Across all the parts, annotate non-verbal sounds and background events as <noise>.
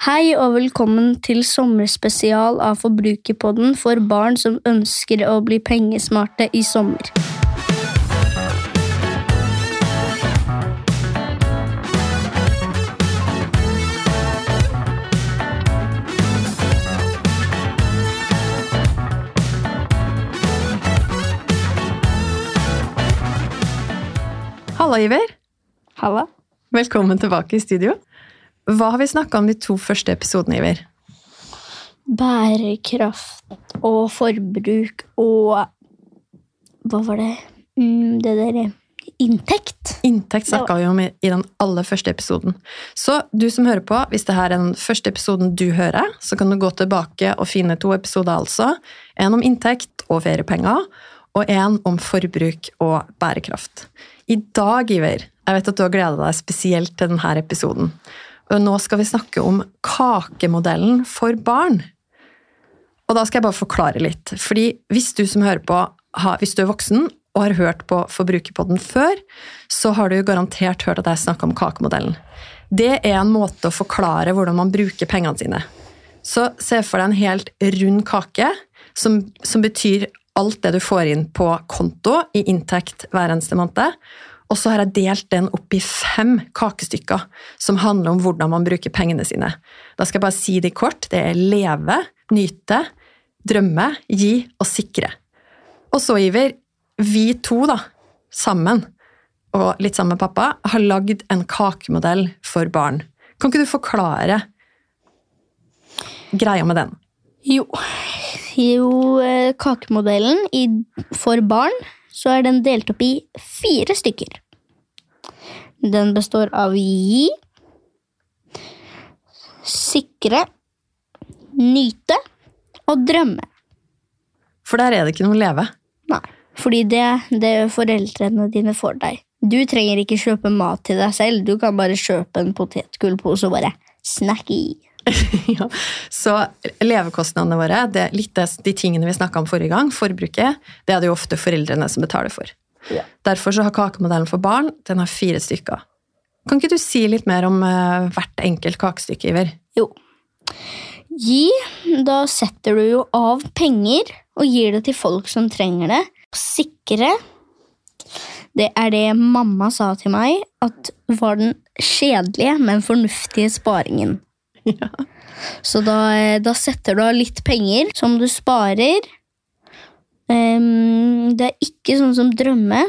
Hei og velkommen til sommerspesial av Forbrukerpodden for barn som ønsker å bli pengesmarte i sommer. Halla, Iver. Halla. Velkommen tilbake i studio. Hva har vi snakka om de to første episodene, Iver? Bærekraft og forbruk og Hva var det? Mm, det derre Inntekt. Inntekt snakka vi om i i den aller første episoden. Så du som hører på, hvis det her er den første episoden du hører, så kan du gå tilbake og finne to episoder, altså. En om inntekt og feriepenger, og en om forbruk og bærekraft. I dag, Iver, jeg vet at du har gleda deg spesielt til denne episoden. Nå skal vi snakke om kakemodellen for barn. Og da skal jeg bare forklare litt. Fordi hvis du som hører på, hvis du er voksen og har hørt på Forbrukerpodden før, så har du garantert hørt at jeg snakker om kakemodellen. Det er en måte å forklare hvordan man bruker pengene sine. Så se for deg en helt rund kake, som, som betyr alt det du får inn på konto i inntekt hver eneste måned. Og så har jeg delt den opp i fem kakestykker som handler om hvordan man bruker pengene sine. Da skal jeg bare si det kort. Det er leve, nyte, drømme, gi og sikre. Og så, Iver, vi to da, sammen, og litt sammen med pappa, har lagd en kakemodell for barn. Kan ikke du forklare greia med den? Jo, jo eh, kakemodellen for barn så er den delt opp i fire stykker. Den består av gi, sikre, nyte og drømme. For der er det ikke noe leve. Nei, fordi det, det foreldrene dine får deg. Du trenger ikke kjøpe mat til deg selv, du kan bare kjøpe en potetgullpose og bare snakke i. <laughs> ja. Så levekostnadene våre, det litt det, de tingene vi snakka om forrige gang, forbruket, det er det jo ofte foreldrene som betaler for. Ja. Derfor så har kakemodellen for barn den har fire stykker. Kan ikke du si litt mer om uh, hvert enkelt kakestykke, Iver? Jo. Gi, da setter du jo av penger og gir det til folk som trenger det. Sikre, det er det mamma sa til meg at var den kjedelige, men fornuftige sparingen. <laughs> Ja. Så da, eh, da setter du av litt penger som du sparer. Um, det er ikke sånn som drømme.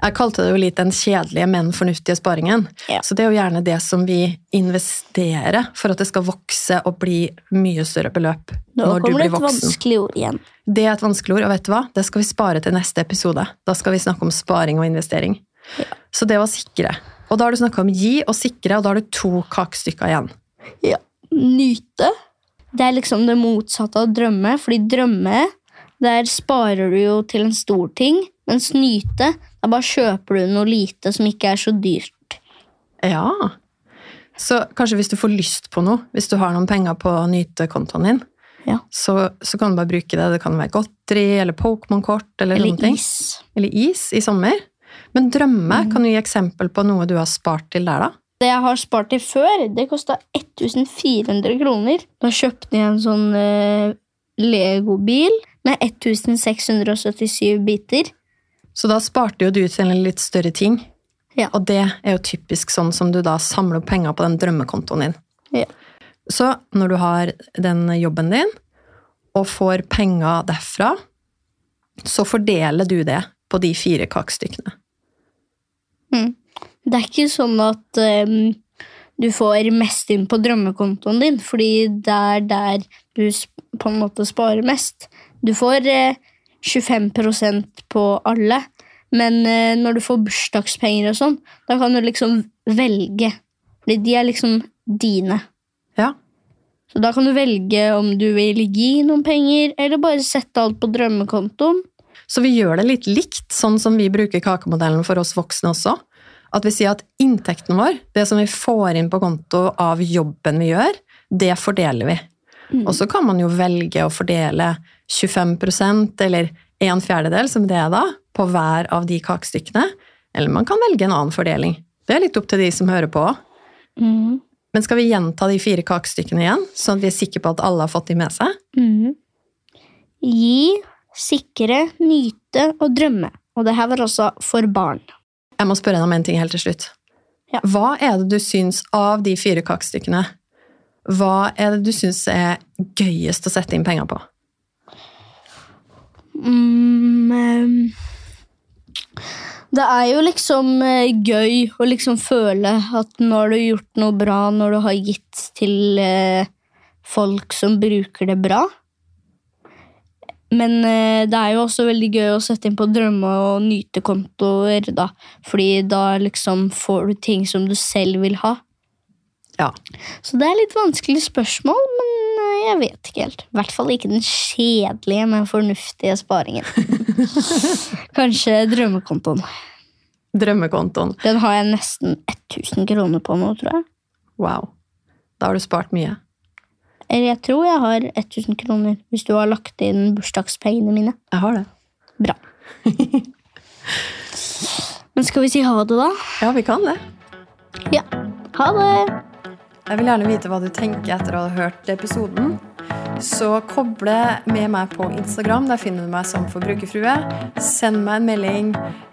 Jeg kalte det jo litt den kjedelige, men fornuftige sparingen. Ja. Så det er jo gjerne det som vi investerer for at det skal vokse og bli mye større beløp Nå når du blir det et voksen. vanskelig ord igjen. Det er et vanskelig ord, og vet du hva? Det skal vi spare til neste episode. Da skal vi snakke om sparing og investering. Ja. Så det var sikre. Og da har du snakka om gi og sikre, og da har du to kakestykker igjen. Ja. Nyte. Det er liksom det motsatte av drømme, fordi drømme, der sparer du jo til en stor ting, mens nyte, da bare kjøper du noe lite som ikke er så dyrt. Ja. Så kanskje hvis du får lyst på noe, hvis du har noen penger på nytekontoen din, Ja. så, så kan du bare bruke det. Det kan være godteri eller Pokémon-kort eller, Eller is. Eller is i sommer. Men drømme, Mm. kan du gi eksempel på noe du har spart til der, da? Det jeg har spart til før, det kosta 1400 kroner. Da kjøpte jeg en sånn uh, Lego-bil med 1677 biter. Så da sparte jo du til en litt større ting. Ja. Og det er jo typisk sånn som du da samler opp penger på den drømmekontoen din. Ja. Så når du har den jobben din, og får penger derfra, så fordeler du det på de fire kakestykkene. Det er ikke sånn at um, du får mest inn på drømmekontoen din, fordi det er der du på en måte sparer mest. Du får uh, 25% på alle, men uh, når du får bursdagspenger og sånn, da kan du liksom velge. Fordi de er liksom dine. Ja. Så da kan du velge om du vil gi noen penger, eller bare sette alt på drømmekontoen. Så vi gjør det litt likt, sånn som vi bruker kakemodellen for oss voksne også. At vi sier at inntekten vår, det som vi får inn på konto av jobben vi gjør, det fordeler vi. Og så kan man jo velge å fordele 25% eller en fjerdedel, som det er da, på hver av de kakestykkene. Eller man kan velge en annen fordeling. Det er litt opp til de som hører på. Mm. Men skal vi gjenta de fire kakestykkene igjen, sånn at vi er sikre på at alle har fått de med seg? Mm. Gi, sikre, nyte og drømme. Og det her var også for barn. Jeg må spørre deg om en ting helt til slutt. Ja. Hva er det du syns av de fire kakestykkene? Hva er det du syns er gøyest å sette inn penger på? Mm, ehm, det er jo liksom eh, gøy å liksom føle at nå har du gjort noe bra når du har gitt til eh, folk som bruker det bra. Men eh, det er jo også veldig gøy å sette inn på drømme- og nytekontoer, da. Fordi da liksom får du ting som du selv vil ha. Ja. Så det er litt vanskelig spørsmål, men eh, jeg vet ikke helt. I hvert fall ikke den kjedelige, men fornuftige sparingen. <laughs> Kanskje drømmekontoen. Drømmekontoen. Den har jeg nesten 1000 kroner på nå, tror jeg. Wow. Da har du spart mye. Eller jeg tror jeg har 1000 kroner, hvis du har lagt inn bursdagspengene mine. Jeg har det. Bra. <laughs> Men skal vi si ha det, da? Ja, vi kan det. Ja. Ha det! Jeg vil gjerne vite hva du tenker etter å ha hørt episoden. Så koble med meg på Instagram. Der finner du meg som forbrukerfrue. Send meg en melding.